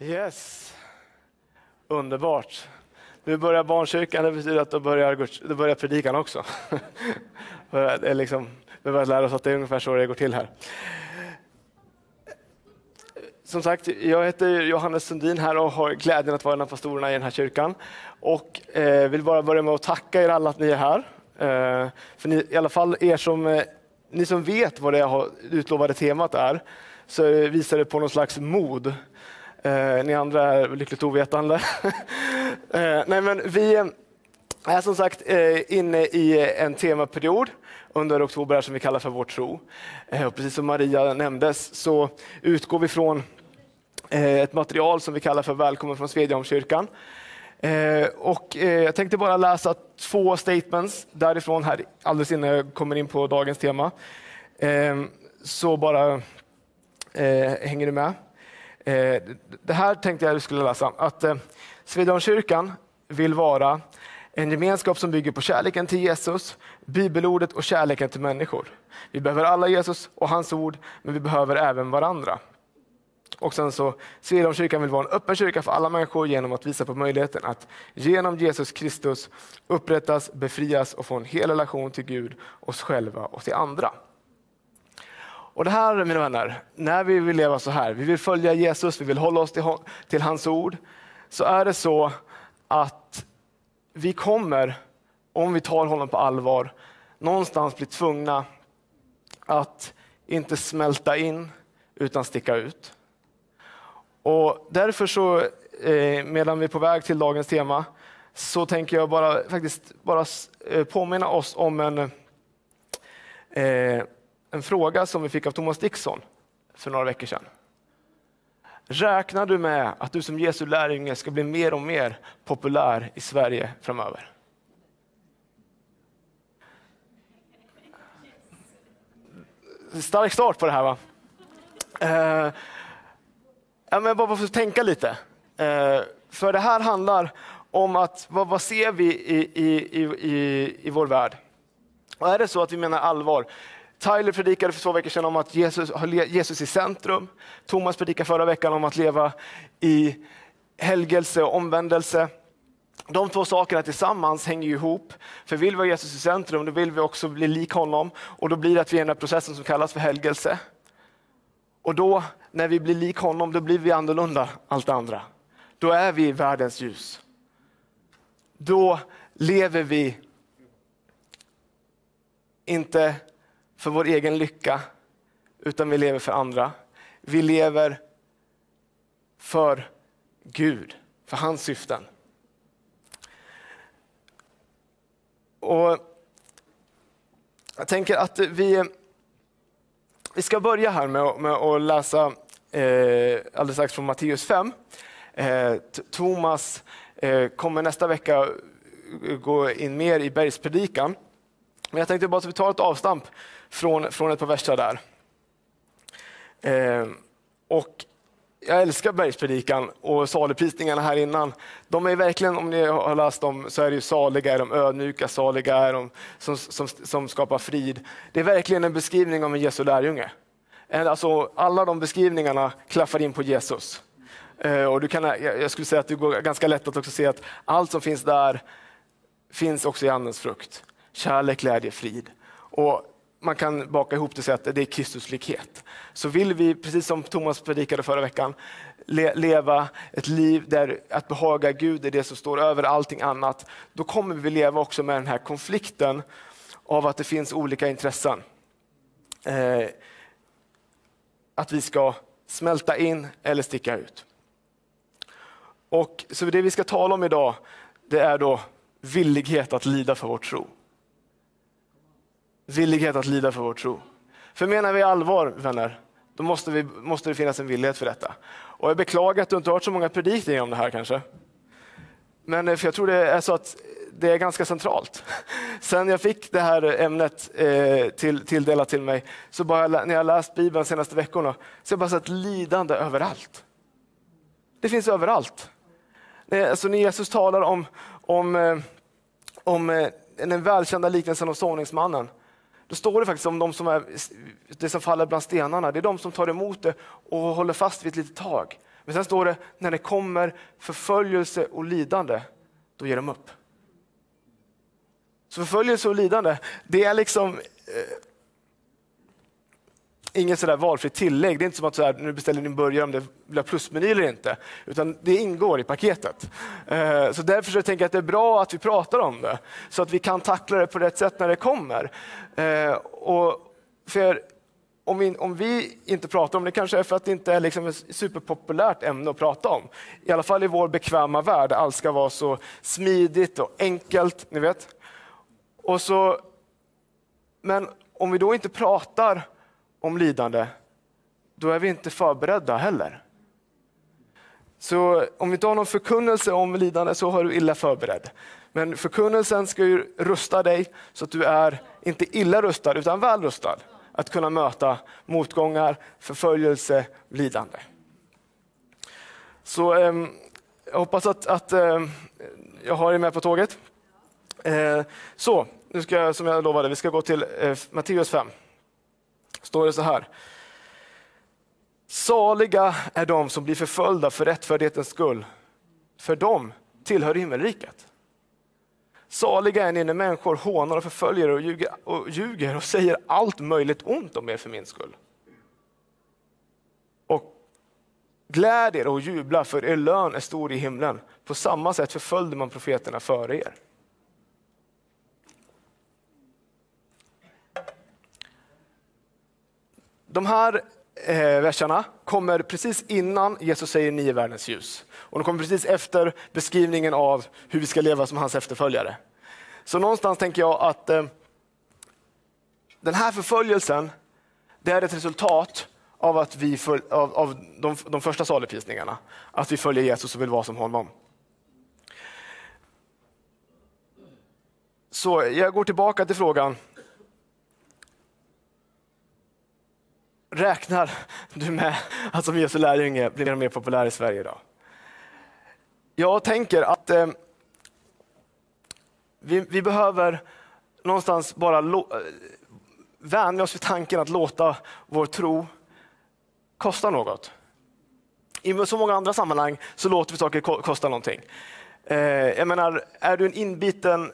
Yes, underbart. Nu börjar barnkyrkan, det betyder att då börjar, då börjar predikan också. det är liksom, vi börjar lära oss att det är ungefär så det går till här. Som sagt, jag heter Johannes Sundin här och har glädjen att vara en av pastorerna i den här kyrkan. Och eh, vill bara börja med att tacka er alla att ni är här. Eh, för ni, i alla fall er som, eh, ni som vet vad det utlovade temat är, så visar det på någon slags mod Eh, ni andra är lyckligt ovetande. eh, nej, men vi eh, är som sagt eh, inne i en temaperiod under oktober som vi kallar för vår tro. Eh, och precis som Maria nämndes så utgår vi från eh, ett material som vi kallar för Välkommen från Svedjeholmskyrkan. Eh, och eh, jag tänkte bara läsa två statements därifrån här alldeles innan jag kommer in på dagens tema. Eh, så bara hänger du med? Eh, det här tänkte jag att du skulle läsa. Att eh, Svedjeholmskyrkan vill vara en gemenskap som bygger på kärleken till Jesus, bibelordet och kärleken till människor. Vi behöver alla Jesus och hans ord, men vi behöver även varandra. Och sen så, Svedjeholmskyrkan vill vara en öppen kyrka för alla människor genom att visa på möjligheten att genom Jesus Kristus upprättas, befrias och få en hel relation till Gud, oss själva och till andra. Och det här mina vänner, när vi vill leva så här, vi vill följa Jesus, vi vill hålla oss till, till hans ord, så är det så att vi kommer, om vi tar honom på allvar, någonstans bli tvungna att inte smälta in utan sticka ut. Och därför så, eh, medan vi är på väg till dagens tema, så tänker jag bara, faktiskt bara eh, påminna oss om en eh, en fråga som vi fick av Thomas Dixon för några veckor sedan. Räknar du med att du som Jesu lärjunge ska bli mer och mer populär i Sverige framöver? Stark start på det här va? Eh, ja, men bara för att tänka lite. Eh, för det här handlar om att vad, vad ser vi i, i, i, i, vår värld? Och är det så att vi menar allvar, Tyler predikade för två veckor sedan om att Jesus Jesus i centrum. Thomas predikade förra veckan om att leva i helgelse och omvändelse. De två sakerna tillsammans hänger ihop. För vill vi ha Jesus i centrum, då vill vi också bli lik honom. Och då blir det att vi är i den här processen som kallas för helgelse. Och då, när vi blir lik honom, då blir vi annorlunda allt det andra. Då är vi världens ljus. Då lever vi inte för vår egen lycka, utan vi lever för andra. Vi lever för Gud, för hans syften. Och jag tänker att vi, vi ska börja här med, med att läsa eh, alldeles strax från Matteus 5. Eh, Thomas eh, kommer nästa vecka gå in mer i bergspredikan. Men jag tänkte bara att vi tar ett avstamp från, från ett par verser där. Eh, och jag älskar bergspredikan och saligprisningarna här innan. De är verkligen, om ni har läst dem, så är det ju saliga är de ödmjuka, saliga är de som, som, som skapar frid. Det är verkligen en beskrivning av en Jesu lärjunge. Alltså, alla de beskrivningarna klaffar in på Jesus. Eh, och du kan, jag skulle säga att det går ganska lätt att också se att allt som finns där finns också i Andens frukt. Kärlek, glädje, frid. Och man kan baka ihop det och säga att det är Kristuslikhet. Så vill vi, precis som Thomas predikade förra veckan, le leva ett liv där att behaga Gud är det som står över allting annat, då kommer vi leva också med den här konflikten av att det finns olika intressen. Eh, att vi ska smälta in eller sticka ut. Och så det vi ska tala om idag, det är då villighet att lida för vår tro villighet att lida för vår tro. För menar vi allvar, vänner, då måste, vi, måste det finnas en villighet för detta. Och jag beklagar att du inte har hört så många predikningar om det här kanske. Men eh, för jag tror det är så att det är ganska centralt. Sen jag fick det här ämnet eh, till, tilldelat till mig, så bara när jag läst Bibeln de senaste veckorna, så har jag bara sett lidande överallt. Det finns överallt. Alltså när Jesus talar om, om, eh, om eh, den välkända liknelsen om såningsmannen, då står det faktiskt om de som är, det som faller bland stenarna. Det är de som tar emot det och håller fast vid ett litet tag. Men sen står det, när det kommer förföljelse och lidande, då ger de upp. Så förföljelse och lidande, det är liksom eh, inget sådär valfritt tillägg. Det är inte som att sådär, nu beställer din burgare om det blir plusmeny eller inte. Utan det ingår i paketet. Eh, så därför så tänker jag att det är bra att vi pratar om det. Så att vi kan tackla det på rätt sätt när det kommer. Eh, och för om vi, om vi inte pratar om det kanske är för att det inte är liksom ett superpopulärt ämne att prata om. I alla fall i vår bekväma värld, allt ska vara så smidigt och enkelt. ni vet. Och så, men om vi då inte pratar om lidande, då är vi inte förberedda heller. Så om vi inte har någon förkunnelse om lidande så har du illa förberedd. Men förkunnelsen ska ju rusta dig så att du är inte illa rustad utan väl rustad att kunna möta motgångar, förföljelse, lidande. Så eh, jag hoppas att, att eh, jag har er med på tåget. Eh, så, nu ska jag, som jag lovade, vi ska gå till eh, Matteus 5. Står det så här. Saliga är de som blir förföljda för rättfärdighetens skull. För de tillhör himmelriket. Saliga är ni när människor hånar och förföljer och ljuger, och ljuger och säger allt möjligt ont om er för min skull. Och gläd er och jubla för er lön är stor i himlen. På samma sätt förföljde man profeterna före er. De här eh, verserna kommer precis innan Jesus säger ni är världens ljus. Och de kommer precis efter beskrivningen av hur vi ska leva som hans efterföljare. Så någonstans tänker jag att eh, den här förföljelsen, det är ett resultat av, att vi föl, av, av de, de första saligprisningarna. Att vi följer Jesus och vill vara som honom. Så jag går tillbaka till frågan. Räknar du med att som Jesu lärjunge blir mer och mer populär i Sverige idag? Jag tänker att eh, vi, vi, behöver någonstans bara lo, eh, vänja oss vid tanken att låta vår tro kosta något. I så många andra sammanhang så låter vi saker kosta någonting. Eh, jag menar, är du en inbiten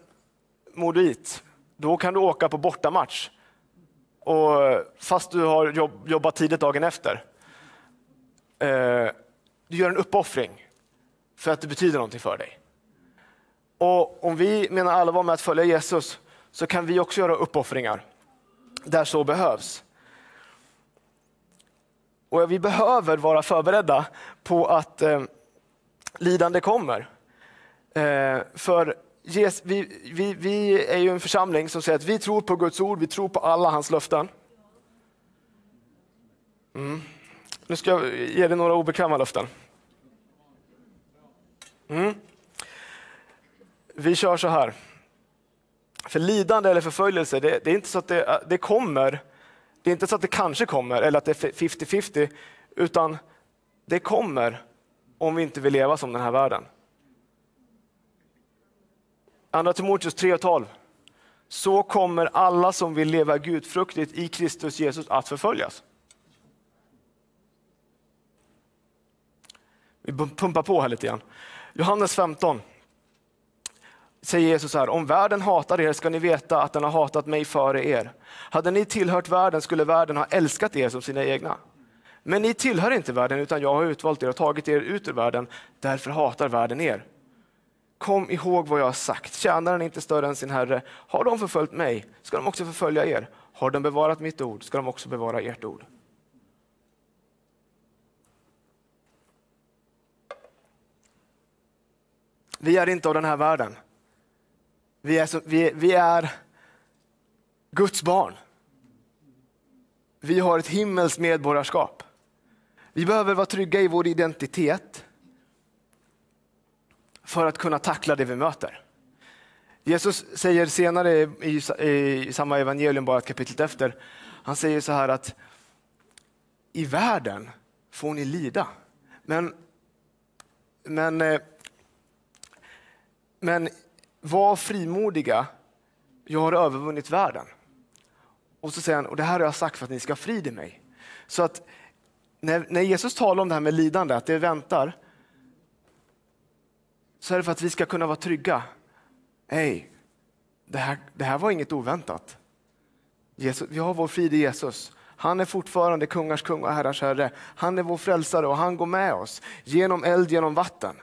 moduit, då kan du åka på bortamatch och, fast du har jobb, jobbat tidigt dagen efter. Eh, du gör en uppoffring för att det betyder någonting för dig. Och om vi menar allvar med att följa Jesus så kan vi också göra uppoffringar där så behövs. Och vi behöver vara förberedda på att eh, lidande kommer. Eh, för yes, vi, vi, vi är ju en församling som säger att vi tror på Guds ord, vi tror på alla hans löften. Mm. Nu ska jag ge dig några obekväma löften. Mm. Vi kör så här. För lidande eller förföljelse, det, det är inte så att det, det, kommer. Det är inte så att det kanske kommer eller att det är 50-50, utan det kommer om vi inte vill leva som den här världen. Andra Timoteus 3 och 12. Så kommer alla som vill leva gudfruktigt i Kristus Jesus att förföljas. Vi pumpar på här lite grann. Johannes 15 säger Jesus så här, om världen hatar er ska ni veta att den har hatat mig före er. Hade ni tillhört världen skulle världen ha älskat er som sina egna. Men ni tillhör inte världen utan jag har utvalt er och tagit er ut ur världen. Därför hatar världen er. Kom ihåg vad jag har sagt, tjänaren är inte större än sin herre. Har de förföljt mig ska de också förfölja er. Har de bevarat mitt ord ska de också bevara ert ord. Vi är inte av den här världen. Vi är, som, vi, vi är Guds barn. Vi har ett himmelskt medborgarskap. Vi behöver vara trygga i vår identitet för att kunna tackla det vi möter. Jesus säger senare i, i, i samma evangelium, bara ett kapitel efter, han säger så här att i världen får ni lida. Men, men, eh, men var frimodiga, jag har övervunnit världen. Och så säger han, och det här har jag sagt för att ni ska ha frid i mig. Så att när, när Jesus talar om det här med lidande, att det väntar, så är det för att vi ska kunna vara trygga. Hej, det här, det här var inget oväntat. Jesus, vi har vår frid i Jesus. Han är fortfarande kungars kung och herrars herre. Han är vår frälsare och han går med oss genom eld, genom vatten.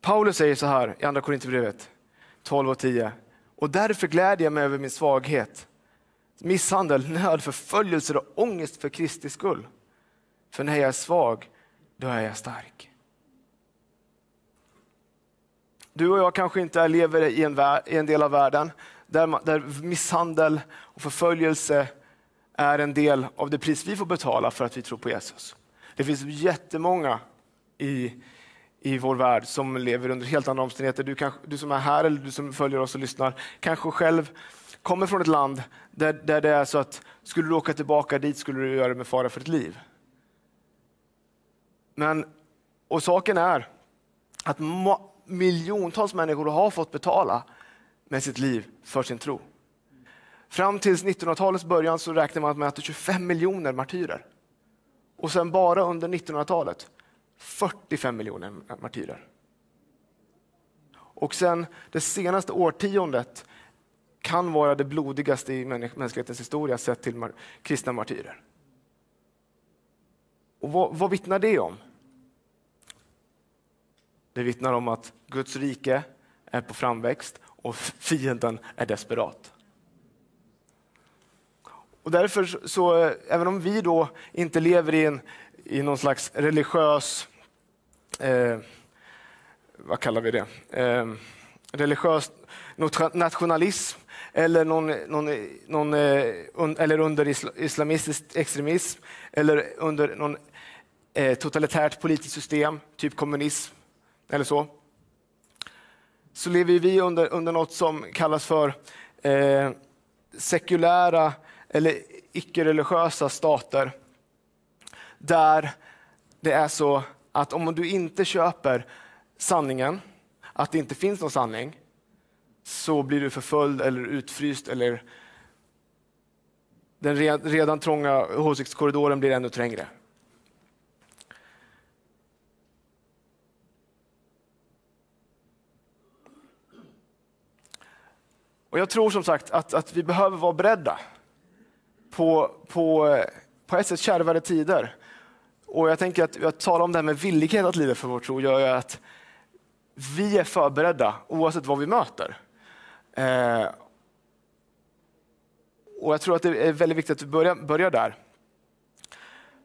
Paulus säger så här i Andra Korinthierbrevet 12 och 10. Och därför glädjer jag mig över min svaghet, misshandel, nöd, förföljelser och ångest för Kristi skull. För när jag är svag, då är jag stark. Du och jag kanske inte lever i en, i en del av världen där, man, där misshandel och förföljelse är en del av det pris vi får betala för att vi tror på Jesus. Det finns jättemånga i, i vår värld som lever under helt andra omständigheter. Du, kanske, du som är här eller du som följer oss och lyssnar kanske själv kommer från ett land där, där det är så att skulle du åka tillbaka dit skulle du göra det med fara för ditt liv. Men, och saken är att miljontals människor har fått betala med sitt liv för sin tro. Fram till 1900-talets början så räknar man med att det är 25 miljoner martyrer. Och sen bara under 1900-talet 45 miljoner martyrer. Och sen det senaste årtiondet kan vara det blodigaste i mänsklighetens historia sett till kristna martyrer. Och vad, vad vittnar det om? Det vittnar om att Guds rike är på framväxt och fienden är desperat. Och därför, så, eh, även om vi då inte lever i, en, i någon slags religiös, eh, vad kallar vi det, eh, religiös nationalism eller, någon, någon, någon eh, un, eller under islamistisk extremism eller under någon eh, totalitärt politiskt system, typ kommunism eller så så lever vi under, under något som kallas för eh, sekulära eller icke-religiösa stater. Där det är så att om du inte köper sanningen, att det inte finns någon sanning, så blir du förföljd eller utfryst eller den redan trånga åsiktskorridoren blir ännu trängre. Och Jag tror som sagt att, att vi behöver vara beredda på, på, på ett sätt kärvare tider. Och jag tänker att jag talar om det här med villighet att lida för vår tro gör ju att vi är förberedda oavsett vad vi möter. Eh, och Jag tror att det är väldigt viktigt att vi börjar, börjar där.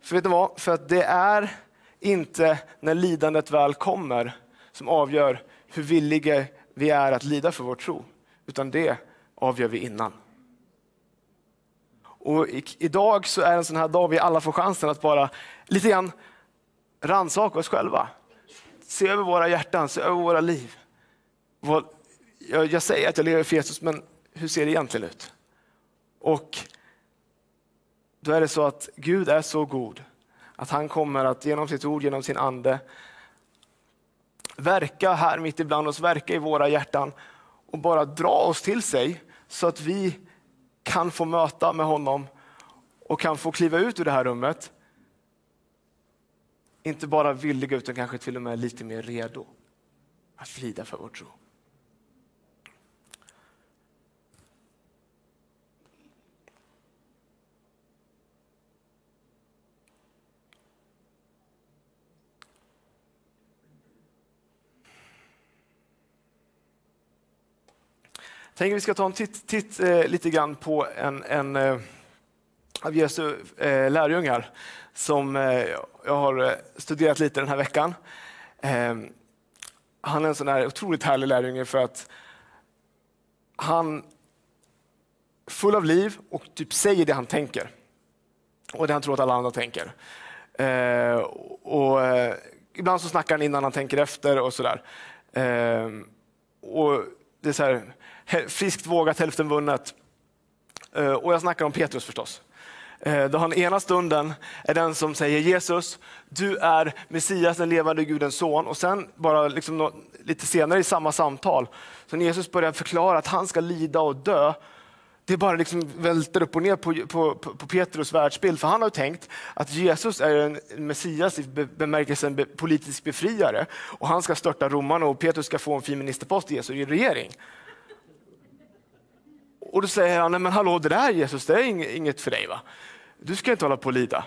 För vet ni vad? För att det är inte när lidandet väl kommer som avgör hur villiga vi är att lida för vår tro utan det avgör vi innan. Och idag så är en sån här dag vi alla får chansen att bara lite grann rannsaka oss själva. Se över våra hjärtan, se över våra liv. Jag säger att jag lever för Jesus, men hur ser det egentligen ut? Och då är det så att Gud är så god att han kommer att genom sitt ord, genom sin ande verka här mitt ibland oss, verka i våra hjärtan och bara dra oss till sig så att vi kan få möta med honom och kan få kliva ut ur det här rummet. Inte bara villiga utan kanske till och med lite mer redo att lida för vår tro. Tänker att vi ska ta en titt, titt eh, lite grann på en, en eh, av Jesu eh, lärjungar som eh, jag har eh, studerat lite den här veckan. Ehm, han är en sån här otroligt härlig lärjunge för att han är full av liv och typ säger det han tänker. Och det han tror att alla andra tänker. Eh, och, eh, ibland så snackar han innan han tänker efter och sådär. Ehm, och det är så här, friskt vågat, hälften vunnet. Eh, och jag snackar om Petrus förstås. Eh, då han ena stunden är den som säger Jesus, du är Messias, den levande Gudens son. Och sen bara liksom lite senare i samma samtal, så när Jesus börjar förklara att han ska lida och dö det bara liksom välter upp och ner på, på, på Petrus världsbild. För han har tänkt att Jesus är en Messias i bemärkelsen politisk befriare och han ska störta romarna och Petrus ska få en fin ministerpost i Jesu regering. Och då säger han, nej men hallå det där Jesus, det är inget för dig va? Du ska inte hålla på och lida.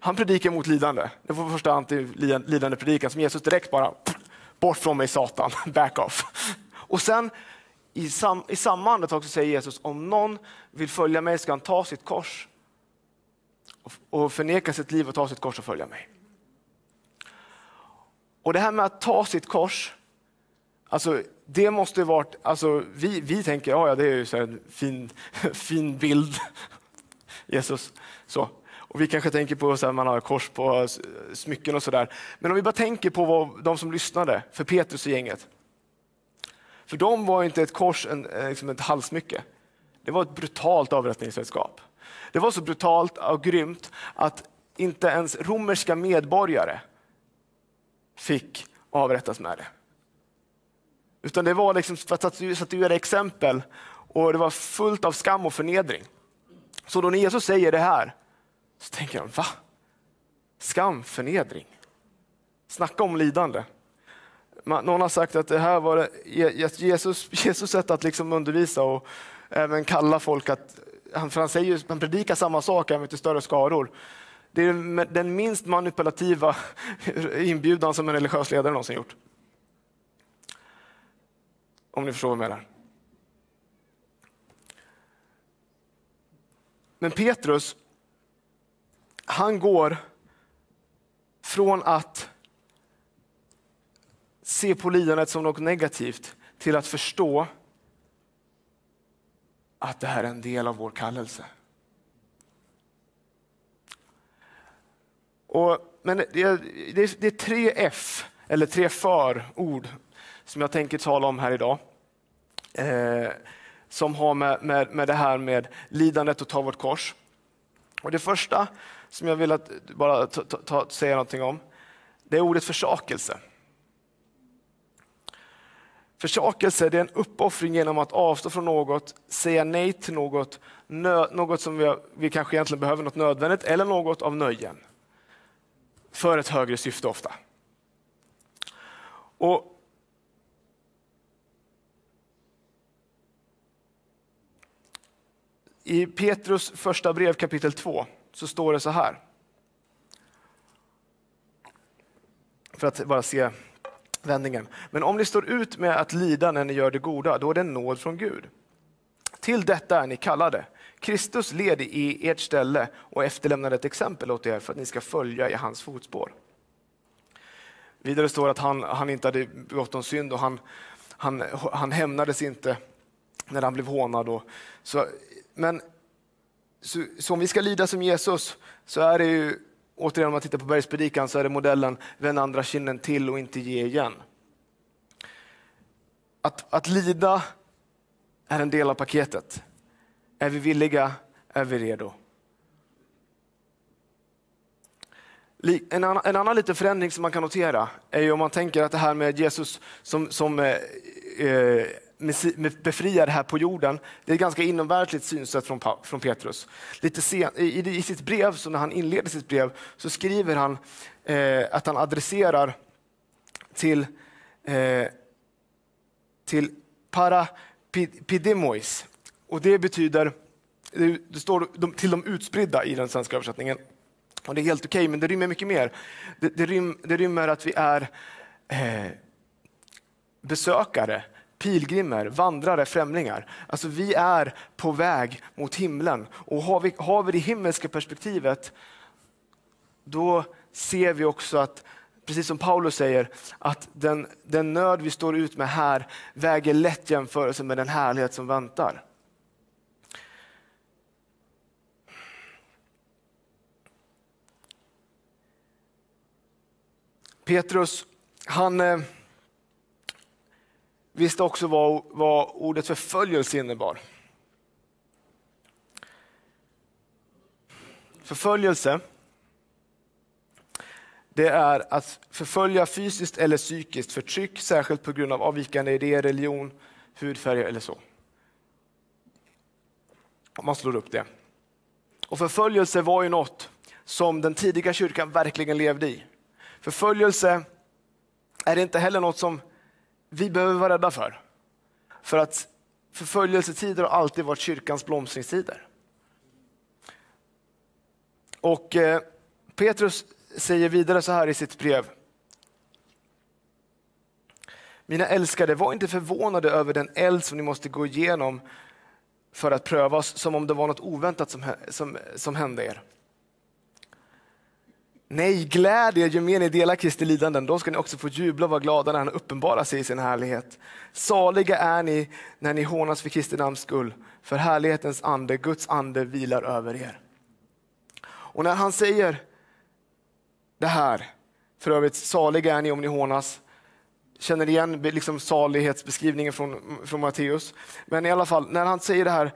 Han predikar mot lidande. Det var första anti-lidande predikan som Jesus direkt bara, bort från mig Satan, back off. Och sen i, sam, i samma andetag så säger Jesus, om någon vill följa mig ska han ta sitt kors och, och förneka sitt liv och ta sitt kors och följa mig. Och det här med att ta sitt kors, alltså det måste varit, alltså vi, vi tänker, ja, ja det är ju så en fin, fin bild, Jesus. Så. Och vi kanske tänker på att man har kors på smycken och sådär. Men om vi bara tänker på vad, de som lyssnade, för Petrus och gänget. För dem var inte ett kors en, eh, liksom ett halsmycke. Det var ett brutalt avrättningsredskap. Det var så brutalt och grymt att inte ens romerska medborgare fick avrättas med det. Utan det var liksom för att statuera exempel och det var fullt av skam och förnedring. Så då när Jesus säger det här så tänker de, va? Skam, förnedring. Snacka om lidande. Någon har sagt att det här var Jesus, Jesus sätt att liksom undervisa och även kalla folk att, för han, säger, han predikar samma sak även till större skaror. Det är den minst manipulativa inbjudan som en religiös ledare någonsin gjort. Om ni förstår vad jag menar. Men Petrus, han går från att se på lidandet som något negativt till att förstå att det här är en del av vår kallelse. Och, men det är, det, är, tre F, eller tre för-ord, som jag tänker tala om här idag. Eh, som har med, med, med det här med lidandet och ta vårt kors. Och det första som jag vill att bara ta, ta, säga någonting om, det är ordet försakelse. Försakelse är en uppoffring genom att avstå från något, säga nej till något, nö, något som vi, vi kanske egentligen behöver, något nödvändigt, eller något av nöjen. För ett högre syfte ofta. Och I Petrus första brev kapitel 2 så står det så här. För att bara se vändningen. Men om ni står ut med att lida när ni gör det goda, då är det en nåd från Gud. Till detta är ni kallade. Kristus led i ert ställe och efterlämnade ett exempel åt er för att ni ska följa i hans fotspår. Vidare står det att han, han inte hade begått någon synd och han, han, han hämnades inte när han blev hånad. Och, så, men så, så om vi ska lida som Jesus så är det ju återigen om man tittar på bergspredikan så är det modellen vänd andra kinden till och inte ge igen. Att, att lida är en del av paketet. Är vi villiga? Är vi redo? En annan, en annan liten förändring som man kan notera är ju om man tänker att det här med Jesus som, som eh, eh befriare här på jorden. Det är ett ganska inomvärldsligt synsätt från, från Petrus. Lite sen, i, I sitt brev, så när han inleder sitt brev, så skriver han eh, att han adresserar till, eh, till parapidemois. Och det betyder, det står till de utspridda i den svenska översättningen. Och det är helt okej, okay, men det rymmer mycket mer. Det, det, rym, det rymmer att vi är eh, besökare, pilgrimer, vandrare, främlingar. Alltså vi är på väg mot himlen och har vi, har vi det himmelska perspektivet då ser vi också att, precis som Paulus säger, att den, den nöd vi står ut med här väger lätt jämförelse med den härlighet som väntar. Petrus, han eh, visste också vad, vad ordet förföljelse innebar. Förföljelse, det är att förfölja fysiskt eller psykiskt förtryck, särskilt på grund av avvikande idéer, religion, hudfärg eller så. Om man slår upp det. Och förföljelse var ju något som den tidiga kyrkan verkligen levde i. Förföljelse är inte heller något som vi behöver vara rädda för. För att förföljelsetider har alltid varit kyrkans blomstringstider. Och eh, Petrus säger vidare så här i sitt brev. Mina älskade, var inte förvånade över den eld som ni måste gå igenom för att prövas, som om det var något oväntat som, som, som hände er. Nej, gläd er ju mer ni delar Kristi lidanden, då ska ni också få jubla och vara glada när han uppenbarar sig i sin härlighet. Saliga är ni när ni hånas för Kristi namns skull, för härlighetens ande, Guds ande vilar över er. Och när han säger det här, för övrigt saliga är ni om ni hånas, känner igen liksom salighetsbeskrivningen från, från Matteus. Men i alla fall, när han säger det här,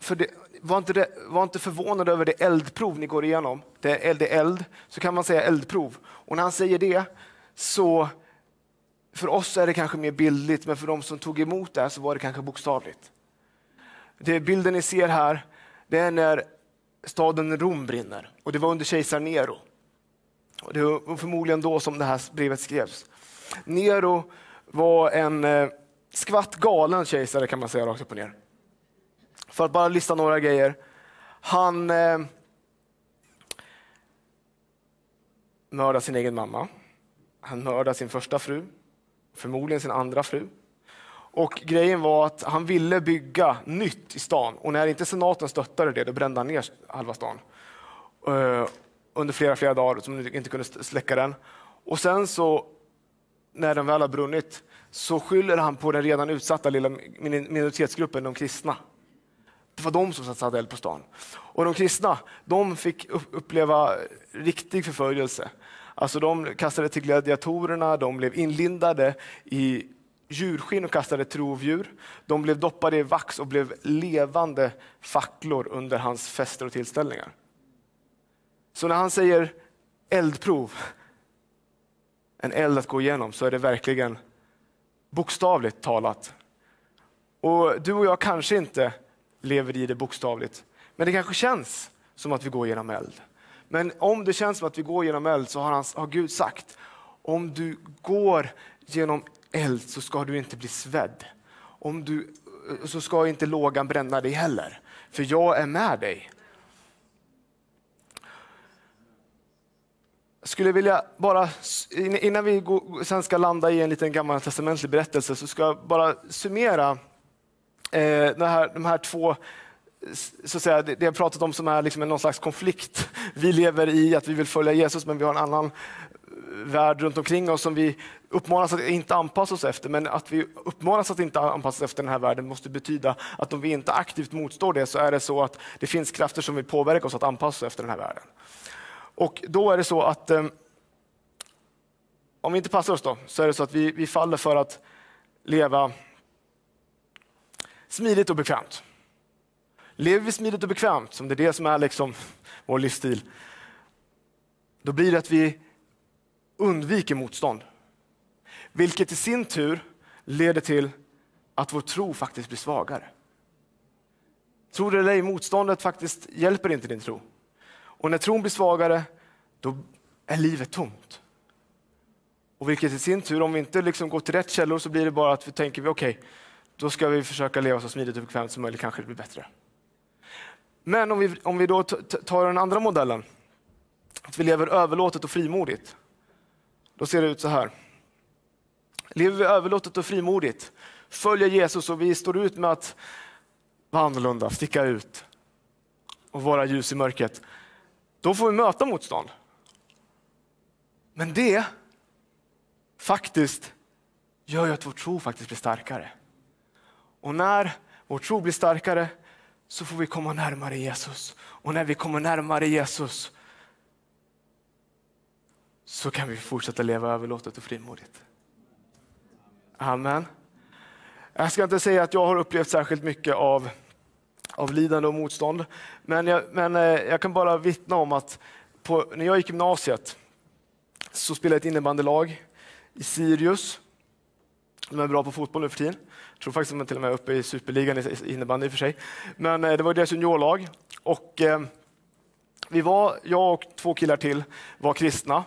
för det, var, inte det, var inte förvånad över det eldprov ni går igenom. Det är eld, eld, så kan man säga eldprov. Och när han säger det, så för oss är det kanske mer bildligt, men för de som tog emot det så var det kanske bokstavligt. Det bilden ni ser här, det är när staden Rom brinner och det var under kejsar Nero. Och det var förmodligen då som det här brevet skrevs. Nero var en eh, skvatt galen kejsare kan man säga rakt upp och ner. För att bara lista några grejer. Han eh, mördade sin egen mamma. Han mördade sin första fru, förmodligen sin andra fru. Och grejen var att han ville bygga nytt i stan och när inte senaten stöttade det, då brände han ner halva stan. Uh, under flera, flera dagar som de inte kunde släcka den. Och sen så, när den väl har brunnit, så skyller han på den redan utsatta lilla minoritetsgruppen, de kristna. Det var de som satte eld på stan. Och de kristna, de fick uppleva riktig förföljelse. Alltså de kastade till gladiatorerna, de blev inlindade i djurskinn och kastade trovdjur. De blev doppade i vax och blev levande facklor under hans fester och tillställningar. Så när han säger eldprov, en eld att gå igenom, så är det verkligen bokstavligt talat. Och du och jag kanske inte lever i det bokstavligt, men det kanske känns som att vi går genom eld. Men om det känns som att vi går genom eld så har, han, har Gud sagt, om du går genom eld så ska du inte bli svedd. Om du, så ska inte lågan bränna dig heller, för jag är med dig. Skulle vilja bara, innan vi sen ska landa i en liten gammal testamentlig berättelse, så ska jag bara summera eh, de, här, de här två så att säga, det jag pratat om som är liksom någon slags konflikt. Vi lever i att vi vill följa Jesus men vi har en annan eh, värld runt omkring oss som vi uppmanas att inte anpassa oss efter. Men att vi uppmanas att inte anpassa oss efter den här världen måste betyda att om vi inte aktivt motstår det så är det så att det finns krafter som vill påverka oss att anpassa oss efter den här världen. Och då är det så att eh, om vi inte passar oss då, så är det så att vi, vi faller för att leva smidigt och bekvämt. Lever vi smidigt och bekvämt, som det är det som är liksom vår livsstil, då blir det att vi undviker motstånd. Vilket i sin tur leder till att vår tro faktiskt blir svagare. Tror det eller ej, motståndet faktiskt hjälper inte din tro. Och när tron blir svagare, då är livet tomt. Och vilket i sin tur, om vi inte liksom går till rätt källor så blir det bara att vi tänker, okej, okay, då ska vi försöka leva så smidigt och bekvämt som möjligt, kanske det blir bättre. Men om vi, om vi då tar den andra modellen, att vi lever överlåtet och frimodigt, då ser det ut så här. Lever vi överlåtet och frimodigt, följer Jesus och vi står ut med att vara annorlunda, sticka ut och vara ljus i mörkret, då får vi möta motstånd. Men det faktiskt gör ju att vår tro faktiskt blir starkare. Och när vår tro blir starkare så får vi komma närmare Jesus. Och när vi kommer närmare Jesus så kan vi fortsätta leva överlåtet och frimodigt. Amen. Jag ska inte säga att jag har upplevt särskilt mycket av, av lidande och motstånd, men jag, men eh, jag kan bara vittna om att på, när jag gick gymnasiet så spelade jag ett innebandylag i Sirius. De är bra på fotboll nu för tiden. Jag tror faktiskt att de är till och med uppe i superligan i innebandy i och för sig. Men eh, det var deras juniorlag. Och, eh, vi var, jag och två killar till var kristna.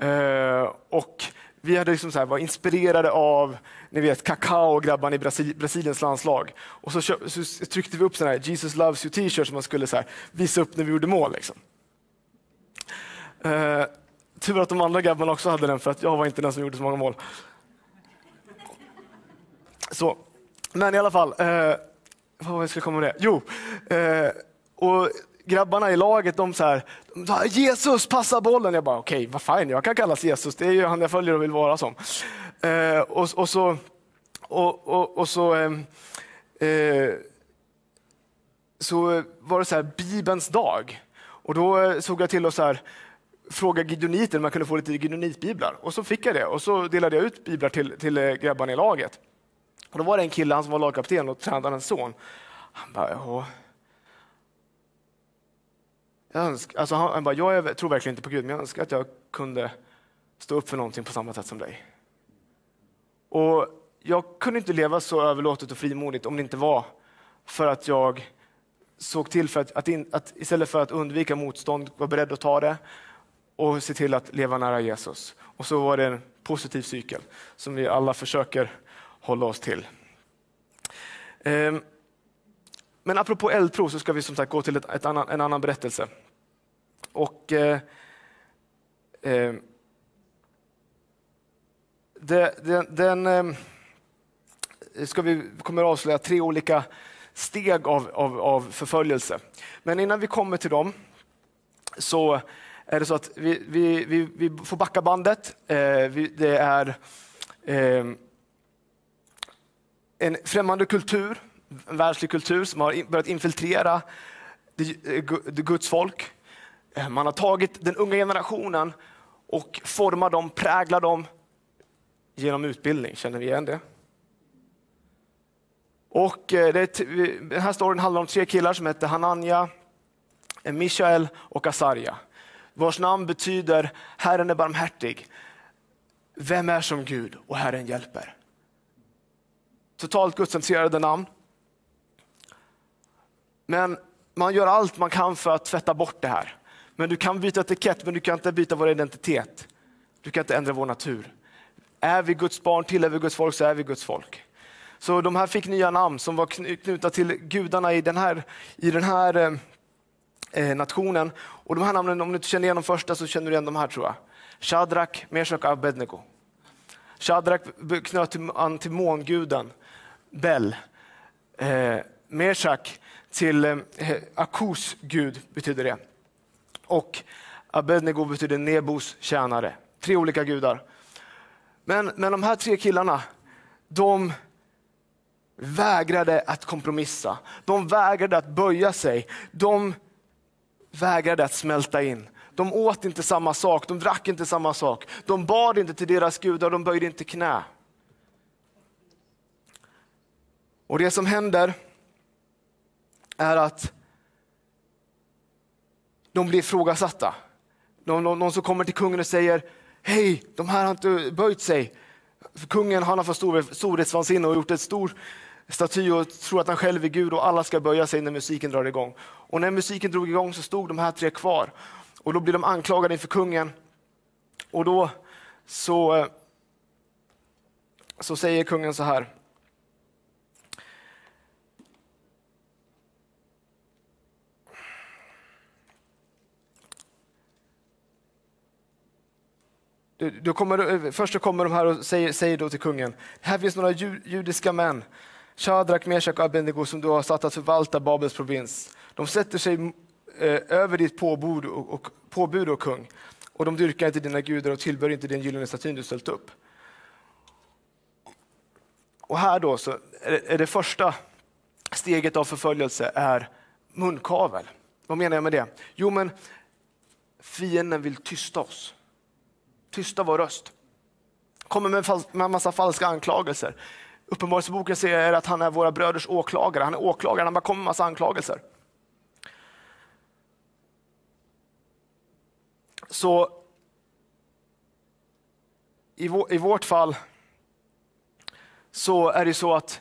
Eh, och vi hade liksom så här, var inspirerade av ni vet, Kakao grabbarna i Brasil, Brasiliens landslag. Och så, så, tryckte vi upp såna här Jesus loves you t-shirts som man skulle så här, visa upp när vi gjorde mål. Liksom. Eh, tur att de andra grabbarna också hade den för att jag var inte den som gjorde så många mål. Så. Men i alla fall, eh, vad var jag skulle komma med det? Jo, eh, och grabbarna i laget, de så här, de sa, Jesus passa bollen. Jag bara, okej, okay, vad fan, jag kan kallas Jesus, det är ju han jag följer och vill vara som. Eh, och, och, så, och, och, och så, ehm, eh, så var det så här, Bibelns dag. Och då eh, såg jag till att så här, fråga gideoniter om man kunde få lite gideonitbiblar. Och så fick jag det och så delade jag ut biblar till, till eh, grabbarna i laget. Och då var det en kille, han som var lagkapten och tränade en son. Han bara, jag, önskar, alltså han, han bara, jag tror verkligen inte på Gud, men jag önskar att jag kunde stå upp för någonting på samma sätt som dig. Och jag kunde inte leva så överlåtet och frimodigt om det inte var för att jag såg till för att, att, in, att istället för att undvika motstånd var beredd att ta det och se till att leva nära Jesus. Och så var det en positiv cykel som vi alla försöker hålla oss till. Ehm, men apropå eldprov så ska vi som sagt gå till ett, ett annan, en annan berättelse. Och eh, eh, det, den, den eh, ska vi kommer att avslöja tre olika steg av, av, av, förföljelse. Men innan vi kommer till dem så är det så att vi, vi, vi, vi får backa bandet. Eh, vi, det är eh, en främmande kultur en världslig kultur som har börjat infiltrera eh, Guds folk. Eh, man har tagit den unga generationen och formar dem, präglat dem genom utbildning. Känner vi igen det? Och eh, det, den här storyn handlar om tre killar som heter Hanania, Mishael och Asarja. Vars namn betyder Herren är barmhärtig. Vem är som Gud och Herren hjälper? Totalt gudscentrerade namn. Men man gör allt man kan för att tvätta bort det här. Men du kan byta etikett, men du kan inte byta vår identitet. Du kan inte ändra vår natur. Är vi Guds barn, tillhör vi Guds folk, så är vi Guds folk. Så de här fick nya namn som var knutna till gudarna i den här, i den här eh, eh nationen. Och de här namnen, om du inte känner igen de första så känner du igen de här tror jag. Shadrach, Meshach och Abednego. Shadrach knöt an till månguden Bel. Eh, Meshach till eh, Akus gud, betyder det. Och Abednego betyder Nebos tjänare. Tre olika gudar. Men, men de här tre killarna, de vägrade att kompromissa. De vägrade att böja sig. De vägrade att smälta in. De åt inte samma sak, de drack inte samma sak. De bad inte till deras gudar, de böjde inte knä. Och det som händer är att de blir ifrågasatta. Någon, någon någon som kommer till kungen och säger, hej, de här har inte böjt sig. För kungen han har fått stor, storhetsvansinne och gjort ett stor staty och tror att han själv är Gud och alla ska böja sig när musiken drar igång. Och när musiken drog igång så stod de här tre kvar och då blir de anklagade inför kungen. Och då så, eh, så säger kungen så här. Då kommer, eh, först kommer de här och säger, säger då till kungen, här finns några judiska män, Shadrach, Meshach och Abednego som du har satt att förvalta Babels provins. De sätter sig eh, över ditt påbud och, och, påbud och kung och de dyrkar inte dina gudar och tillbör inte den gyllene statyn du ställt upp. Och här då så är det första steget av förföljelse är munkavel. Vad menar jag med det? Jo men fienden vill tysta oss tysta vår röst. Kommer med, en massa falska anklagelser. Uppenbarelseboken säger att han är våra bröders åklagare. Han är åklagare, han bara kommer med massa anklagelser. Så i, vårt fall så är det så att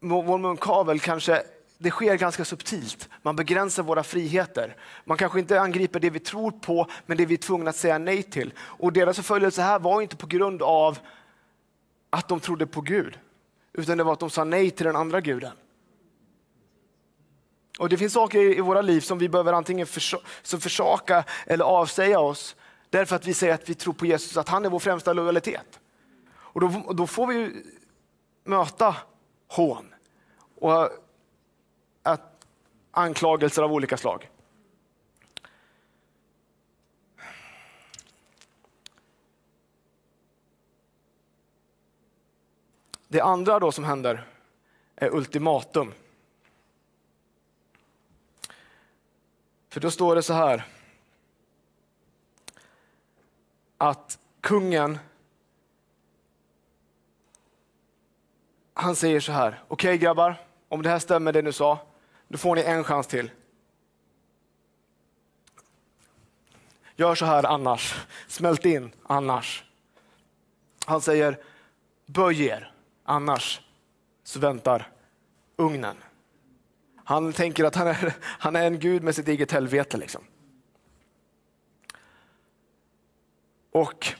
vår munkavel kanske det sker ganska subtilt. Man begränsar våra friheter. Man kanske inte angriper det vi tror på, men det vi är tvungna att säga nej till. Och deras förföljelse här var inte på grund av att de trodde på Gud, utan det var att de sa nej till den andra guden. Och Det finns saker i våra liv som vi behöver antingen som försaka eller avsäga oss därför att vi säger att vi tror på Jesus, att han är vår främsta lojalitet. Och då, då får vi möta hån och att, anklagelser av olika slag. Det andra då som händer är ultimatum. För då står det så här att kungen han säger så här, okej okay, grabbar, om det här stämmer det ni sa, då får ni en chans till. Gör så här annars, smält in annars. Han säger, böj er, annars så väntar ugnen. Han tänker att han är, han är en gud med sitt eget helvete. Liksom. Och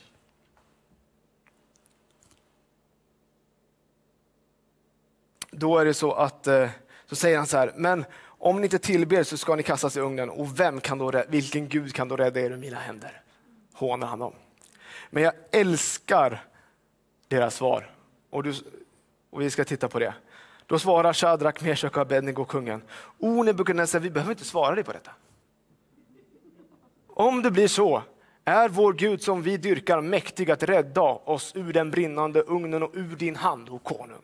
då är det så att eh, så säger han så här, men om ni inte tillber så ska ni kastas i ugnen och vem kan då, vilken gud kan då rädda er ur mina händer? Hånar han dem. Men jag älskar deras svar och, du, och vi ska titta på det. Då svarar Shadrak, Meshach och Abednego kungen. O Nebukadnessar, vi behöver inte svara dig på detta. Om det blir så är vår Gud som vi dyrkar mäktig att rädda oss ur den brinnande ugnen och ur din hand, o konung.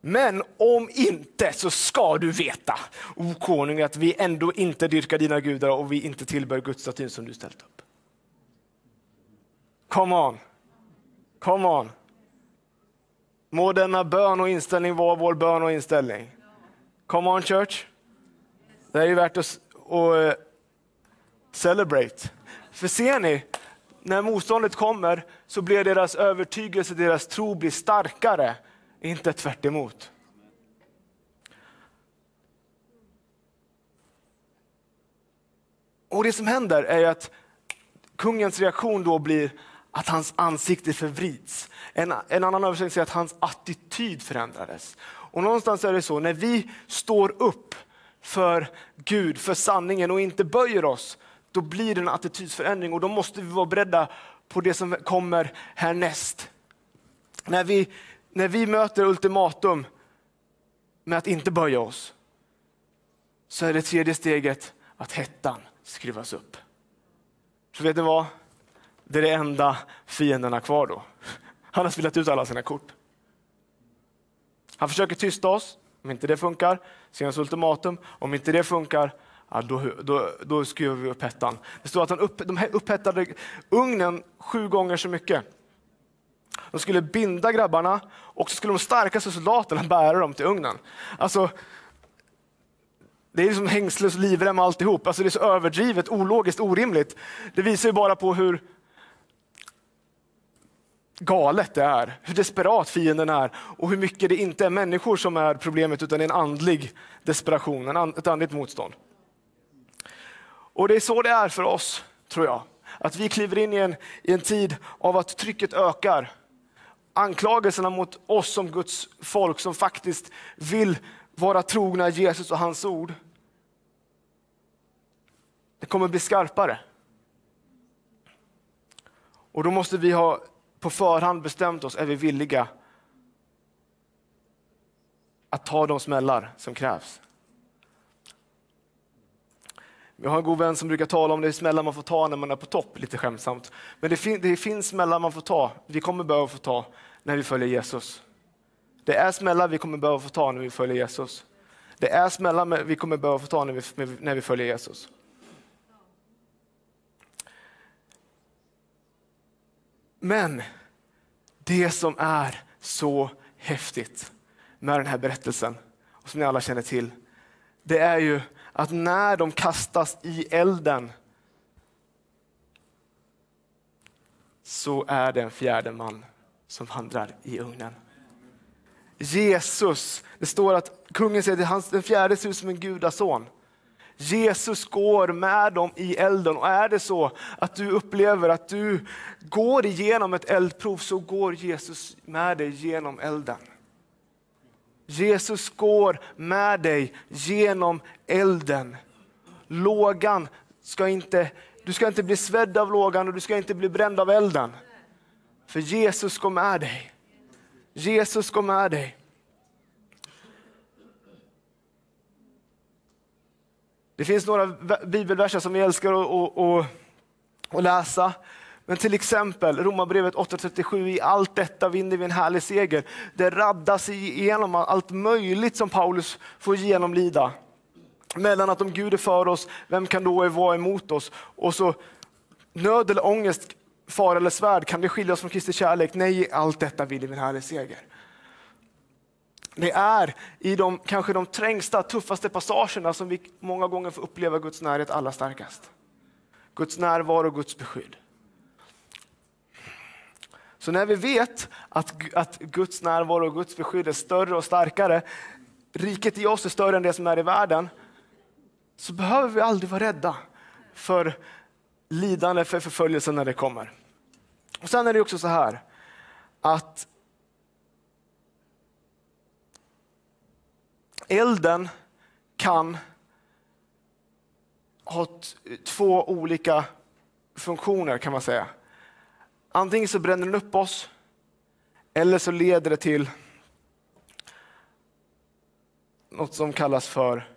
Men om inte så ska du veta, o konung, att vi ändå inte dyrkar dina gudar och vi inte tillber gudstatyn som du ställt upp. Come on. Come on. Må denna bön och inställning vara vår bön och inställning. Come on church. Det är ju värt att, och, eh, celebrate. För ser ni, när motståndet kommer så blir deras övertygelse, deras tro blir starkare inte tvärt emot. Och Det som händer är att kungens reaktion då blir att hans ansikte förvrids. En, en annan översättning säger att hans attityd förändrades. Och någonstans är det så, när vi står upp för Gud, för sanningen och inte böjer oss, då blir det en attitydsförändring och då måste vi vara beredda på det som kommer härnäst. När vi när vi möter ultimatum med att inte böja oss, så är det tredje steget att hettan skruvas upp. Så vet ni vad? Det är det enda fienden har kvar då. Han har spelat ut alla sina kort. Han försöker tysta oss. Om inte det funkar, ser hans ultimatum. Om inte det funkar, ja, då, då, då skruvar vi upp hettan. Det står att han upp, de upphettade ugnen sju gånger så mycket. De skulle binda grabbarna och så skulle de starkaste soldaterna bära dem till ugnen. Alltså, det är liksom hängsles och livrem alltihop. Alltså det är så överdrivet, ologiskt, orimligt. Det visar ju bara på hur galet det är, hur desperat fienden är och hur mycket det inte är människor som är problemet utan en andlig desperation, ett andligt motstånd. Och det är så det är för oss, tror jag. Att vi kliver in i en, i en tid av att trycket ökar anklagelserna mot oss som Guds folk som faktiskt vill vara trogna Jesus och hans ord. Det kommer bli skarpare. Och då måste vi ha på förhand bestämt oss, är vi villiga att ta de smällar som krävs? Jag har en god vän som brukar tala om det är smällar man får ta när man är på topp, lite skämtsamt. Men det, fin det finns smällar man får ta, vi kommer behöva få ta när vi följer Jesus. Det är smällar vi kommer behöva få ta när vi följer Jesus. Det är smällar vi kommer behöva få ta när vi, när vi följer Jesus. Men det som är så häftigt med den här berättelsen, och som ni alla känner till, det är ju att när de kastas i elden så är det en fjärde man som vandrar i ugnen. Jesus, det står att kungen säger att den fjärde ser ut som en gudason. Jesus går med dem i elden och är det så att du upplever att du går igenom ett eldprov så går Jesus med dig genom elden. Jesus går med dig genom elden. Lågan ska inte, du ska inte bli svedd av lågan och du ska inte bli bränd av elden. För Jesus går med dig. Jesus går med dig. Det finns några bibelverser som vi älskar att, att, att läsa. Men till exempel Romarbrevet 8.37, i allt detta vinner vi en härlig seger. Det raddas igenom allt möjligt som Paulus får genomlida. Mellan att om Gud är för oss, vem kan då vara emot oss? Och så nöd eller ångest, fara eller svärd, kan det skilja oss från Kristi kärlek? Nej, i allt detta vinner vi en härlig seger. Det är i de kanske de trängsta, tuffaste passagerna som vi många gånger får uppleva Guds närhet allra starkast. Guds närvaro och Guds beskydd. Så när vi vet att, att Guds närvaro och Guds beskydd är större och starkare, riket i oss är större än det som är i världen, så behöver vi aldrig vara rädda för lidande, för förföljelse när det kommer. Och Sen är det också så här att elden kan ha två olika funktioner kan man säga. Antingen så bränner den upp oss eller så leder det till något som kallas för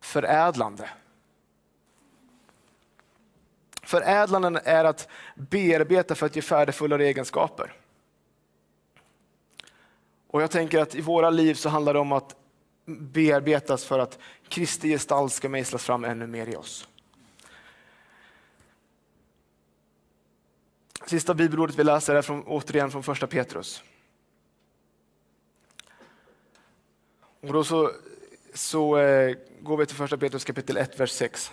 förädlande. Förädlanden är att bearbeta för att ge färdigfullare egenskaper. Och jag tänker att i våra liv så handlar det om att bearbetas för att Kristi gestalt ska mejslas fram ännu mer i oss. Sista bibelordet vi läser är från, återigen från första Petrus. Och då så, så eh, går vi till första Petrus kapitel 1, vers 6.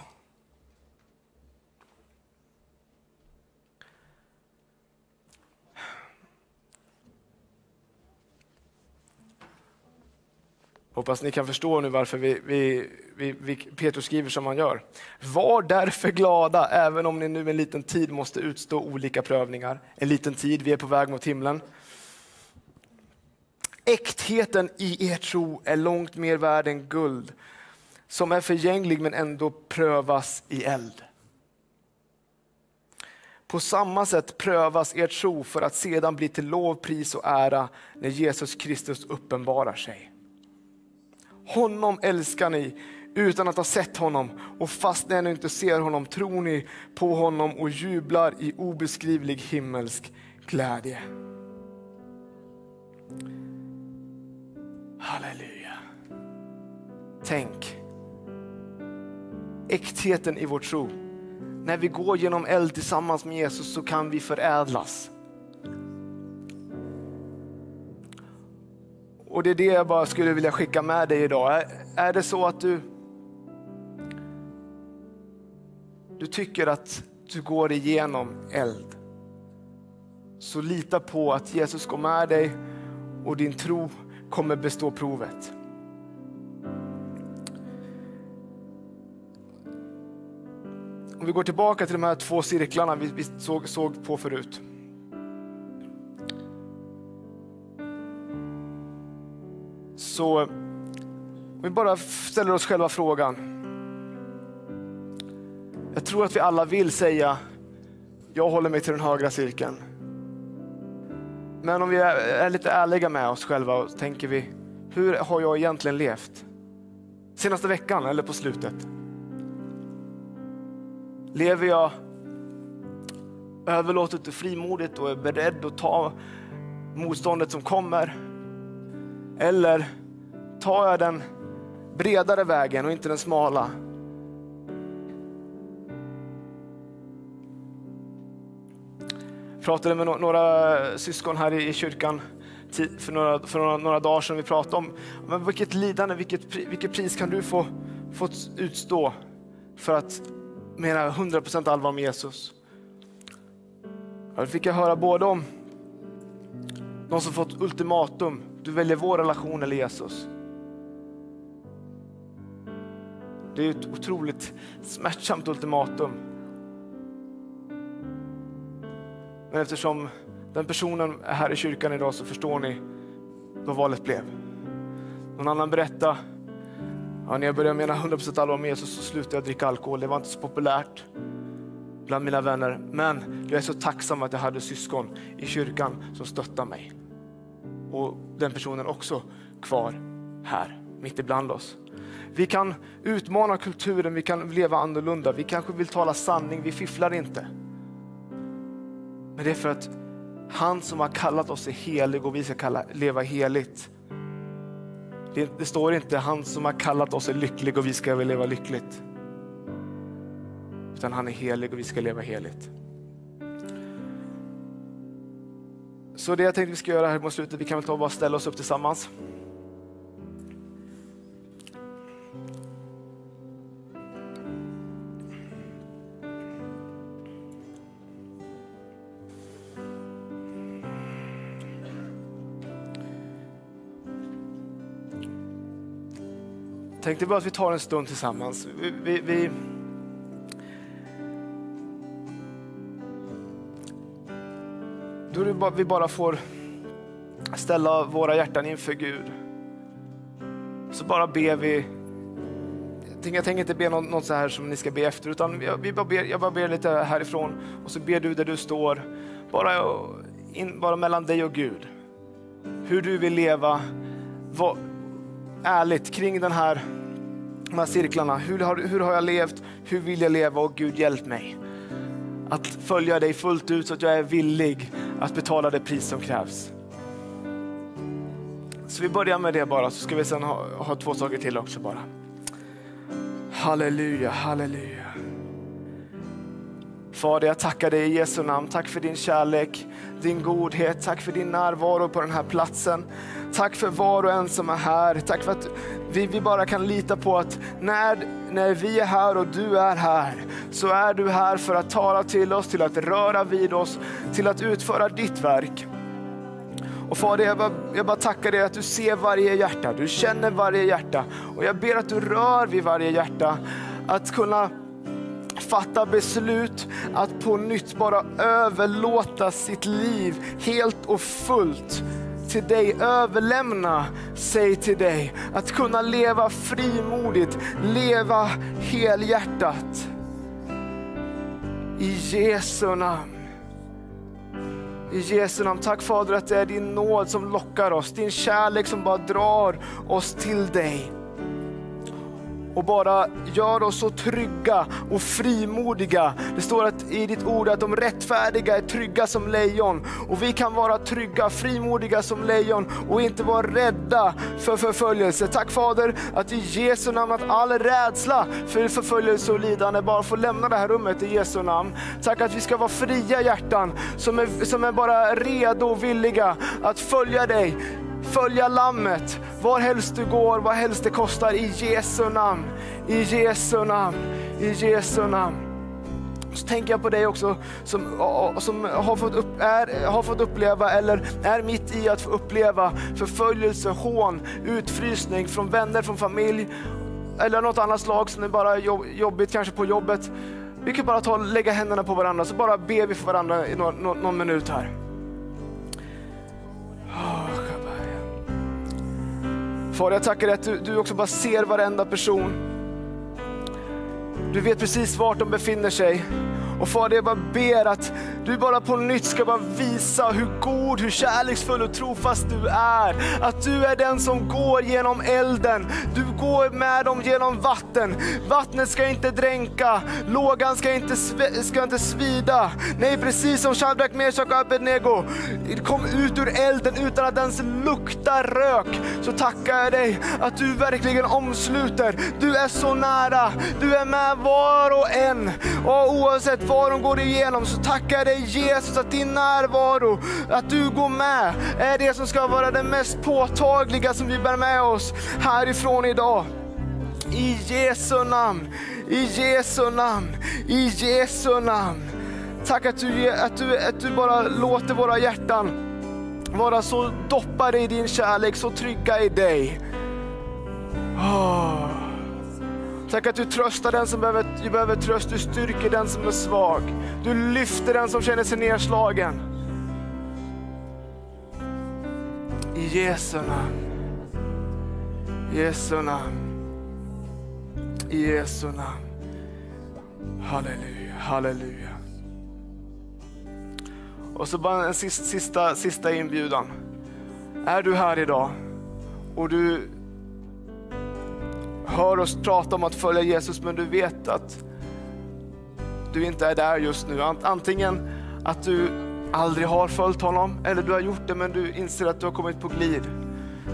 Hoppas ni kan förstå nu varför vi, vi, vi, vi, Petrus skriver som han gör. Var därför glada, även om ni nu en liten tid måste utstå olika prövningar. En liten tid, vi är på väg mot himlen. Äktheten i er tro är långt mer värd än guld, som är förgänglig men ändå prövas i eld. På samma sätt prövas er tro för att sedan bli till lov, pris och ära när Jesus Kristus uppenbarar sig. Honom älskar ni utan att ha sett honom och fast ni ännu inte ser honom tror ni på honom och jublar i obeskrivlig himmelsk glädje. Halleluja. Tänk äktheten i vår tro. När vi går genom eld tillsammans med Jesus så kan vi förädlas. Och det är det jag bara skulle vilja skicka med dig idag. Är, är det så att du, du tycker att du går igenom eld, så lita på att Jesus går med dig och din tro kommer bestå provet. Om vi går tillbaka till de här två cirklarna vi, vi såg, såg på förut. Så om vi bara ställer oss själva frågan. Jag tror att vi alla vill säga, jag håller mig till den högra cirkeln. Men om vi är lite ärliga med oss själva och tänker vi, hur har jag egentligen levt? Senaste veckan eller på slutet? Lever jag överlåtet och frimodigt och är beredd att ta motståndet som kommer? Eller tar jag den bredare vägen och inte den smala? Jag pratade med några syskon här i kyrkan för några, för några, några dagar sedan. Vi pratade om men vilket lidande, vilket, vilket pris kan du få, få utstå för att mena 100% allvar med Jesus? Då fick jag höra både om Någon som fått ultimatum. Du väljer vår relation eller Jesus. Det är ett otroligt smärtsamt ultimatum. Men eftersom den personen är här i kyrkan idag så förstår ni vad valet blev. Någon annan berättade, ja, när jag började mena 100% allvar med Jesus så slutade jag dricka alkohol. Det var inte så populärt bland mina vänner. Men jag är så tacksam att jag hade syskon i kyrkan som stöttade mig. Och den personen också kvar här, mitt ibland oss. Vi kan utmana kulturen, vi kan leva annorlunda, vi kanske vill tala sanning, vi fifflar inte. Men det är för att han som har kallat oss är helig och vi ska kalla, leva heligt. Det, det står inte han som har kallat oss är lycklig och vi ska leva lyckligt. Utan han är helig och vi ska leva heligt. Så det jag tänkte vi ska göra här mot slutet, vi kan väl ta och bara ställa oss upp tillsammans. Tänkte bara att vi tar en stund tillsammans. Vi, vi, vi... Då vi bara får ställa våra hjärtan inför Gud. Så bara ber vi. Jag tänker inte be något, något så här som ni ska be efter, utan vi bara ber, jag bara ber lite härifrån och så ber du där du står. Bara, in, bara mellan dig och Gud. Hur du vill leva. Vad, ärligt kring den här, de här cirklarna. Hur har, hur har jag levt? Hur vill jag leva? Och Gud hjälp mig att följa dig fullt ut så att jag är villig att betala det pris som krävs. Så vi börjar med det bara, så ska vi sen ha, ha två saker till också bara. Halleluja, halleluja. Fader, jag tackar dig i Jesu namn. Tack för din kärlek, din godhet. Tack för din närvaro på den här platsen. Tack för var och en som är här. Tack för att vi, vi bara kan lita på att när, när vi är här och du är här, så är du här för att tala till oss, till att röra vid oss, till att utföra ditt verk. Och Fader, jag bara, jag bara tackar dig att du ser varje hjärta, du känner varje hjärta. Och jag ber att du rör vid varje hjärta. Att kunna fatta beslut att på nytt bara överlåta sitt liv helt och fullt till dig, överlämna sig till dig. Att kunna leva frimodigt, leva helhjärtat. I Jesu namn. I Jesu namn. Tack Fader att det är din nåd som lockar oss, din kärlek som bara drar oss till dig och bara gör oss så trygga och frimodiga. Det står att i ditt ord att de rättfärdiga är trygga som lejon. Och vi kan vara trygga, frimodiga som lejon och inte vara rädda för förföljelse. Tack Fader att i Jesu namn att all rädsla för förföljelse och lidande bara får lämna det här rummet i Jesu namn. Tack att vi ska vara fria hjärtan som är, som är bara redo och villiga att följa dig följa lammet var helst du går, vad helst det kostar i Jesu namn. I Jesu namn, i Jesu namn. Så tänker jag på dig också som, som har, fått upp, är, har fått uppleva eller är mitt i att få uppleva förföljelse, hån, utfrysning från vänner, från familj eller något annat slag som är bara jobbigt, kanske på jobbet. Vi kan bara ta, lägga händerna på varandra så bara ber vi för varandra i någon, någon, någon minut här. Far, jag tackar dig att du, du också bara ser varenda person. Du vet precis vart de befinner sig. Och Fader, jag bara ber att du bara på nytt ska bara visa hur god, hur kärleksfull och trofast du är. Att du är den som går genom elden. Du går med dem genom vatten. Vattnet ska inte dränka, lågan ska inte, ska inte svida. Nej, precis som Shadrach, Meshach och Abednego kom ut ur elden utan att ens lukta rök. Så tackar jag dig att du verkligen omsluter. Du är så nära. Du är med var och en. Och oavsett vad de går igenom så tackar jag dig Jesus att din närvaro, att du går med, är det som ska vara det mest påtagliga som vi bär med oss härifrån idag. I Jesu namn, i Jesu namn, i Jesu namn. Tack att du, att du, att du bara låter våra hjärtan vara så doppade i din kärlek, så trygga i dig. Oh. Tack att du tröstar den som behöver, du behöver tröst, du styrker den som är svag. Du lyfter den som känner sig nedslagen. I Jesu namn. Jesu namn. I Jesu namn. Halleluja, halleluja. Och så bara en sista, sista inbjudan. Är du här idag och du hör oss prata om att följa Jesus men du vet att du inte är där just nu. Antingen att du aldrig har följt honom eller du har gjort det men du inser att du har kommit på glid.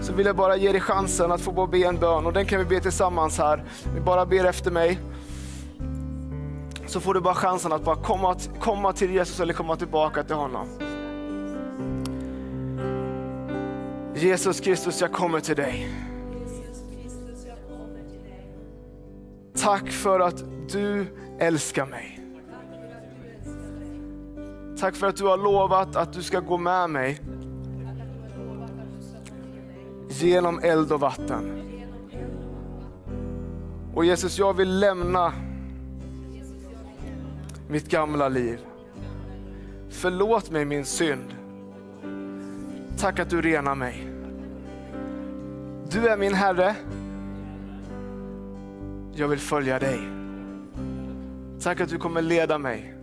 Så vill jag bara ge dig chansen att få bara be en bön och den kan vi be tillsammans här. Vi bara ber efter mig. Så får du bara chansen att bara komma, komma till Jesus eller komma tillbaka till honom. Jesus Kristus, jag kommer till dig. Tack för att du älskar mig. Tack för att du har lovat att du ska gå med mig genom eld och vatten. Och Jesus, jag vill lämna mitt gamla liv. Förlåt mig min synd. Tack att du renar mig. Du är min Herre. Jag vill följa dig. Tack att du kommer leda mig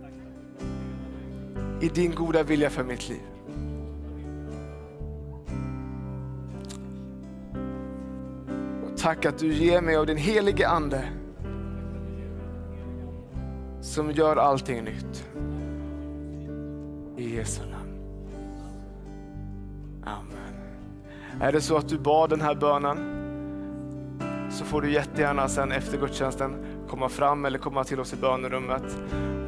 i din goda vilja för mitt liv. Och tack att du ger mig av din helige Ande som gör allting nytt. I Jesu namn. Amen. Är det så att du bad den här bönen får du jättegärna sen efter gudstjänsten komma fram eller komma till oss i bönerummet.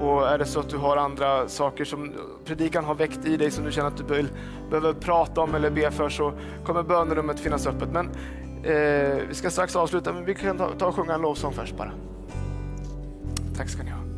Och är det så att du har andra saker som predikan har väckt i dig som du känner att du behöver prata om eller be för så kommer bönerummet finnas öppet. Men eh, vi ska strax avsluta men vi kan ta, ta och sjunga en lovsång först bara. Tack ska ni ha.